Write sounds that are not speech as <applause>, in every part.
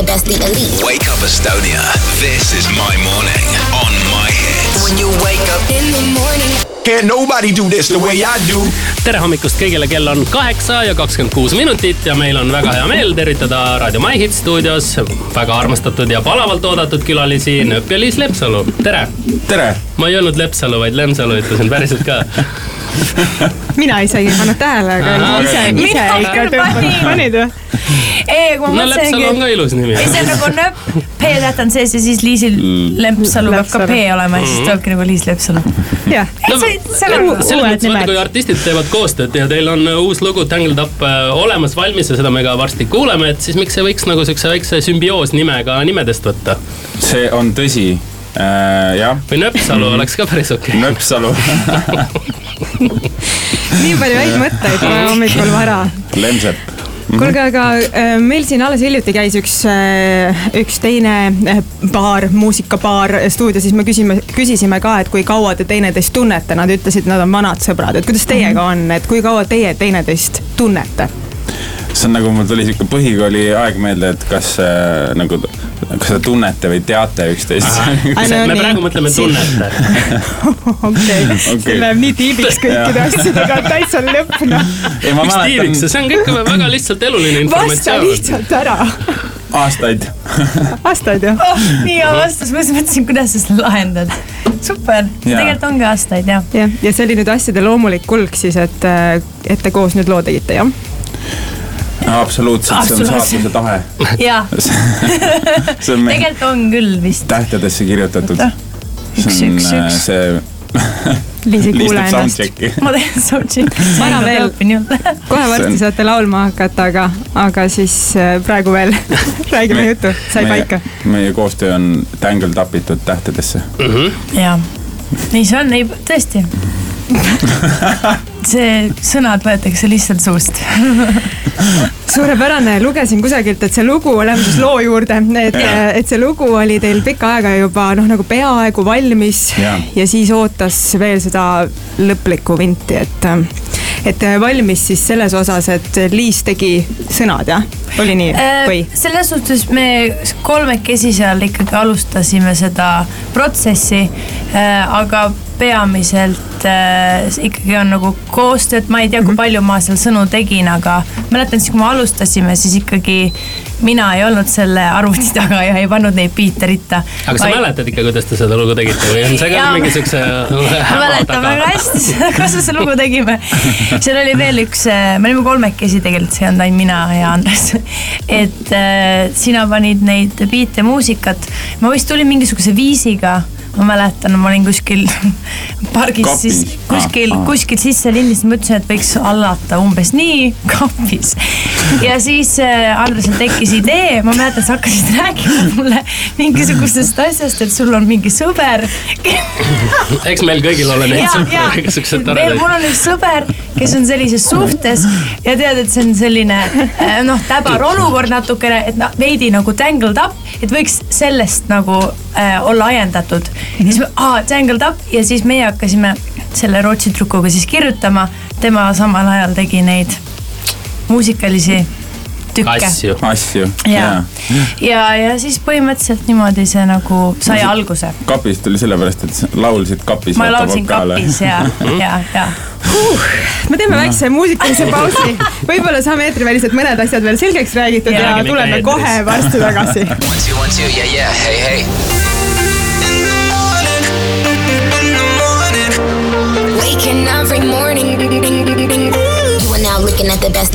the best, the elite. Wake up Estonia. This is my morning on my hits. When you wake up in the morning. Can't nobody do this the way I do. tere hommikust kõigile, kell on kaheksa ja kakskümmend kuus minutit ja meil on väga hea meel tervitada Raadio My Hit stuudios väga armastatud ja palavalt oodatud külalisi Nööp ja Liis Lepsalu, tere! tere! ma ei öelnud Lepsalu, vaid Lemsalu ütlesin päriselt ka mina isegi ei pannud tähele, aga ise, ise ikka panin. <laughs> panid või? ei, kui ma no Lepsalu on ka ilus nimi ei see on nagu nööp, P-täht on sees ja siis Liisil Lepsalu peab ka. P olema ja siis tulebki nagu Liis Lepsalu. jah, uued selles mõttes vaata, nimed. kui artistid teevad koostööd ja teil on uus lugu Tangled Up äh, olemas, valmis ja seda me ka varsti kuuleme, et siis miks ei võiks nagu siukse väikse sümbioos nimega nimedest võtta see on tõsi äh,. jah, või Nööpsalu oleks ka päris okei okay.. Nööpsalu, <laughs> <laughs> nii palju häid mõtteid kohe hommikul vara. Lemsepp. kuulge, aga äh, meil siin alles hiljuti käis üks, üks teine äh, baar, muusikabaar stuudios, siis me küsime, küsisime ka, et kui kaua te teineteist tunnete, nad ütlesid, nad on vanad sõbrad, et kuidas teiega on, et kui kaua teie teineteist tunnete? See on nagu mul tuli sihuke põhikooli aeg meelde, et kas äh, nagu, kas te tunnete või teate üksteist. <laughs> No me praegu mõtleme tunnete. <laughs> okei, see läheb nii tiibiks <laughs> kõikide asjadega, täitsa noh. ma miks mäletan see on kõik väga lihtsalt eluline vasta informatsioon. lihtsalt ära, aastaid. aastaid ju. oh, nii hea vastus, ma just mõtlesin, kuidas sa seda lahendad. super, tegelikult ongi aastaid jah. jah, ja see oli nüüd asjade loomulik kulg siis, et, et te koos nüüd loo tegite, jah? absoluutselt, see on saatuse tahe. <laughs> jaa, <laughs> see on meie tegelikult on küll vist. tähtedesse kirjutatud. üks, üks, äh, üks. see. <laughs> Liis ei Liis kuule ennast. soundcheck'i. ma teen soundcheck'i. Vana veel. kohe varsti saate laulma hakata, aga, aga siis äh, praegu veel räägime juttu, sai paika. meie koostöö on Tangled upitud tähtedesse. jaa, nii see on, ei tõesti. <laughs> see sõnad võetakse lihtsalt suust. <laughs> suurepärane, lugesin kusagilt, et see lugu, lähme siis loo juurde, et, et see lugu oli teil pikka aega juba noh, nagu peaaegu valmis Jaa. ja siis ootas veel seda lõplikku vinti, et, et valmis siis selles osas, et Liis tegi sõnad, jah? oli nii või? Äh, selles suhtes me kolmekesi seal ikkagi alustasime seda protsessi, aga peamiselt äh, ikkagi on nagu koostööd, ma ei tea, kui palju ma seal sõnu tegin, aga mäletan siis, kui me alustasime, siis ikkagi mina ei olnud selle arvuti taga ja ei pannud neid biite ritta. aga sa mäletad ikka, kuidas te seda lugu tegite või on see ka mingi siukse <laughs> ma mäletan väga hästi seda, kuidas me seda lugu tegime. seal oli veel üks, me olime kolmekesi tegelikult, see ei olnud ainult mina ja Andres. et äh, sina panid neid biite, muusikat, ma vist tulin mingisuguse viisiga ma mäletan, ma olin kuskil <laughs> pargis Kapis. siis kuskil Ah, ah., kuskil sisse lindis, mõtlesin, et võiks hallata umbes nii <laughs> kapis. ja siis äh, Andresel tekkis idee, ma mäletan, sa hakkasid <laughs> rääkima mulle mingisugusest asjast, et sul on mingi sõber eks meil kõigil ole neid sõpru, siuksed meil, toredad. mul on üks sõber, kes on sellises suhtes ja tead, et see on selline äh, noh, täbar olukord natukene, et noh, veidi nagu tangled up, et võiks sellest nagu äh, olla ajendatud mm. -hmm. siis aa, tangled up ja siis meie hakkasime selle Rootsi tüdrukuga siis kirjutama. tema samal ajal tegi neid muusikalisi tükke. asju. asju. ja, ja, ja siis põhimõtteliselt niimoodi see nagu sai alguse. kapis tuli sellepärast, et laulsid kapis. ma laulsin kapis ja, ja, ja me teeme väikse muusikalise pausi, võib-olla saame eetriväliselt mõned asjad veel selgeks räägitud ja ikka tuleme kohe varsti tagasi.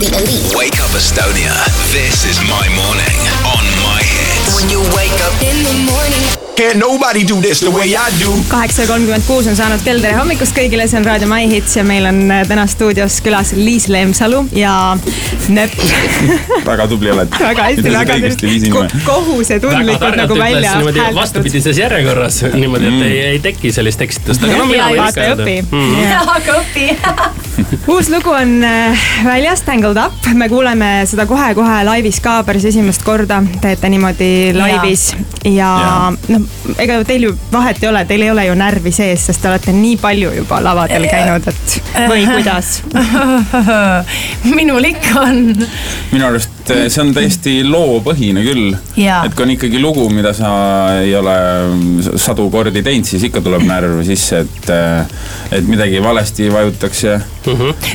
The elite. Wake up Estonia. This is my morning on my hits. When you wake up in the morning. Can't nobody do this the way I do. kaheksa kolmkümmend kuus on saanud kell, tere hommikust kõigile, see on Raadio My Hits ja meil on äh, täna stuudios külas Liis Lemsalu ja Nööp. <laughs> väga tubli oled. väga hästi, väga nime. kohusetundlikult nagu välja hääldatud. vastupidises järjekorras niimoodi, et ei, ei teki sellist eksitust, aga no mina võin õpi öelda. Mm. <laughs> aga õpi. <laughs> <laughs> uus lugu on äh, väljas, Tangled Up, me kuuleme seda kohe-kohe laivis ka päris esimest korda, teete niimoodi laivis ja, ja Jaa. noh, ega teil ju vahet ei ole, teil ei ole ju närvi sees, sest te olete nii palju juba lavadel käinud, et või <laughs> kuidas? minul ikka on. minu arust eh, see on täiesti loopõhine küll. Et kui on ikkagi lugu, mida sa ei ole sadu kordi teinud, siis ikka tuleb närv sisse, et, eh, et midagi valesti vajutakse.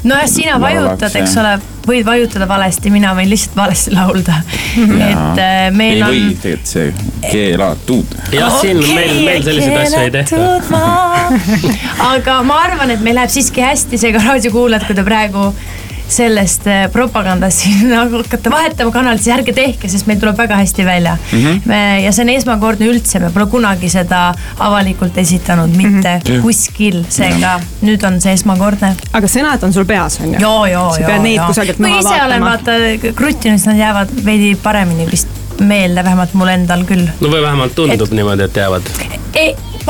Nojah, sina vajutad, eks ole, võid vajutada valesti, mina võin lihtsalt valesti laulda. et äh, meil ei on. või, tegelikult see keelatud. jah, siin meil, meil selliseid asju ei tehta. aga ma arvan, et meil läheb siiski hästi, seega raadiokuulajad, kui te praegu sellest äh, propagandast siin <laughs> nagu hakkate vahetama kanalit, siis ärge tehke, sest meil tuleb väga hästi välja mm. -hmm. ja see on esmakordne üldse, me pole kunagi seda avalikult esitanud mitte mm. -hmm. kuskil, seega nüüd on see esmakordne. aga sõnad on sul peas, on ju? joo, joo, sa joo, pead neid kusagilt kui maha ise olen vaatama. vaata kruttinud, siis nad jäävad veidi paremini vist meelde, vähemalt mul endal küll. no või vähemalt tundub et... niimoodi, et jäävad.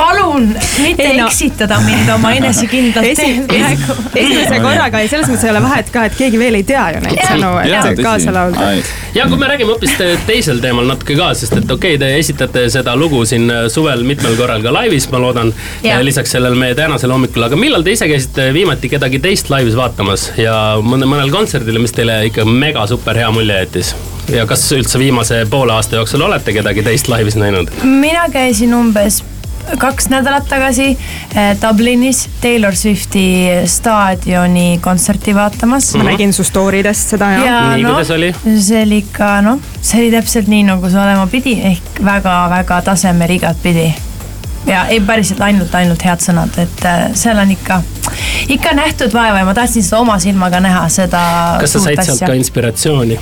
Palun mitte Ei, no- eksitada mind oma <laughs> enesekindlalt Esi- praegu. <laughs> esimese korraga ja selles mõttes ei ole vahet ka, et keegi veel ei tea ju neid sõnu, et kaasa laulda. Ja kui me räägime hoopis te- teisel teemal natuke ka, sest et okei okay,, te esitate seda lugu siin suvel mitmel korral ka laivis, ma loodan. Jah. lisaks sellele meie tänasel hommikul, aga millal te ise käisite viimati kedagi teist laivis vaatamas ja mõne, mõnel kontserdil, mis teile ikka mega super hea mulje jättis? ja kas üldse viimase poole aasta jooksul olete kedagi teist laivis näinud? mina käisin umbes kaks nädalat tagasi eh, Dublinis Taylor Swifti staadioni kontserti vaatamas. ma nägin su story dest seda ja, ja.. Nii, kuidas oli? see oli ikka noh, see oli täpselt nii, nagu see olema pidi, ehk väga-väga tasemel igatpidi. ja ei, päriselt ainult, ainult head sõnad, et äh, seal on ikka, ikka nähtud vaeva ja ma tahtsin seda oma silmaga näha, seda kas sa said sealt ka inspiratsiooni?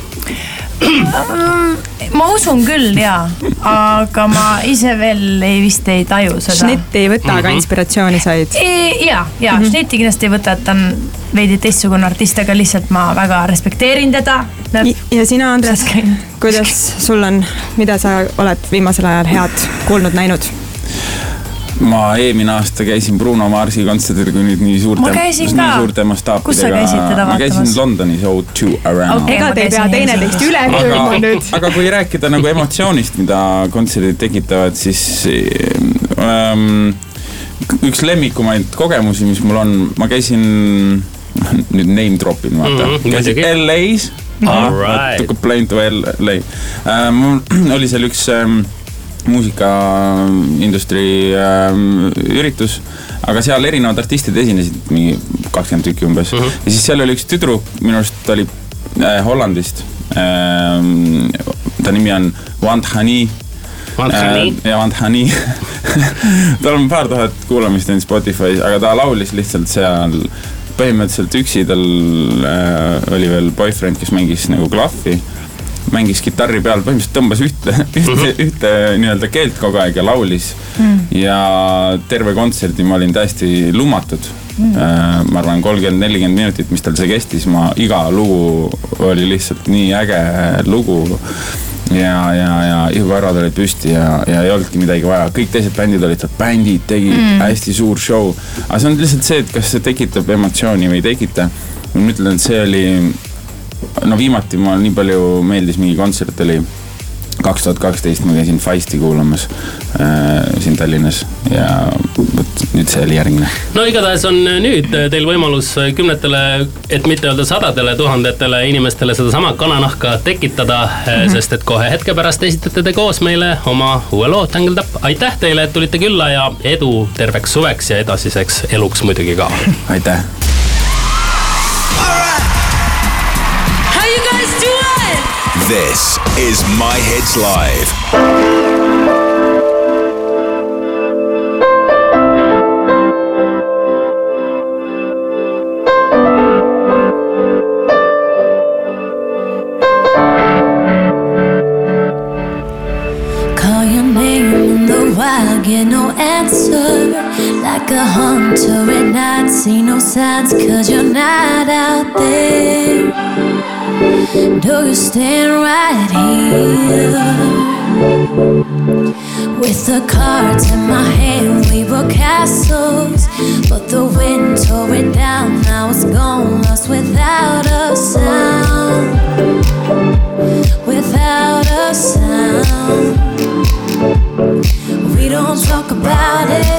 <clears throat> ma usun küll ja, aga ma ise veel ei vist ei taju seda. Schnitti ei võta, aga inspiratsiooni said. ja, ja mm -hmm. Schnitti kindlasti ei võta, et ta on veidi teistsugune artist, aga lihtsalt ma väga respekteerin teda. ja sina, Andres, kuidas sul on, mida sa oled viimasel ajal head kuulnud, näinud? Ma eelmine aasta käisin Bruno Marsi kontserdil, kui nüüd nii suurte, nii suurte mastaapidega. Kus sa käisid teda ma käisin? Londonis O2 Around Okei. ega te ei pea teineteist üle aga hüüdma nüüd., aga kui rääkida nagu emotsioonist, mida kontserdid tekitavad, siis ähm, üks lemmikumaid kogemusi, mis mul on, ma käisin, nüüd name drop in vaata mm, -hmm, käisin. LA-s. Alright. To complain to LA äh,. mul <clears throat> oli seal üks ähm, muusikaindustry ähm, üritus, aga seal erinevad artistid esinesid, mingi kakskümmend tükki umbes mm. -hmm. ja siis seal oli üks tüdruk, minu arust oli äh, Hollandist ähm,. ta nimi on Wand Hani Vanthani Äh, ja Vanthani <laughs> tal on paar tuhat kuulamist ainult Spotify's, aga ta laulis lihtsalt seal põhimõtteliselt üksi, tal äh, oli veel boyfriend, kes mängis nagu klahvi. Mängis kitarri peal, põhimõtteliselt tõmbas ühte, <laughs> ühte, ühte nii-öelda keelt kogu aeg ja laulis mm.. ja terve kontserdi ma olin täiesti lumatud mm.. ma arvan, kolmkümmend, nelikümmend minutit, mis tal see kestis, ma iga lugu oli lihtsalt nii äge lugu ja, ja, ja ihukarvad olid püsti ja, ja ei olnudki midagi vaja, kõik teised bändid olid seal, bändid tegid mm. hästi suur show. aga see on lihtsalt see, et kas see tekitab emotsiooni või ei tekita. ma ütlen, et see oli, no viimati ma nii palju meeldis mingi kontsert oli kaks tuhat kaksteist ma käisin Feisti kuulamas äh, siin Tallinnas ja vot nüüd see oli järgmine. no igatahes on nüüd teil võimalus kümnetele, et mitte öelda sadadele tuhandetele inimestele sedasama kananahka tekitada mm. -hmm. sest et kohe hetke pärast esitate te koos meile oma uue loo Tangled Up. aitäh teile, et tulite külla ja edu terveks suveks ja edasiseks eluks muidugi ka. aitäh. This is My Hits Live. Call your name in the wild, get no answer. Like a hunter at night, see no signs, cause you're not out there. Do you stand right here? With the cards in my hand, we were castles. But the wind tore it down, now it's gone, lost without a sound. Without a sound. We don't talk about it.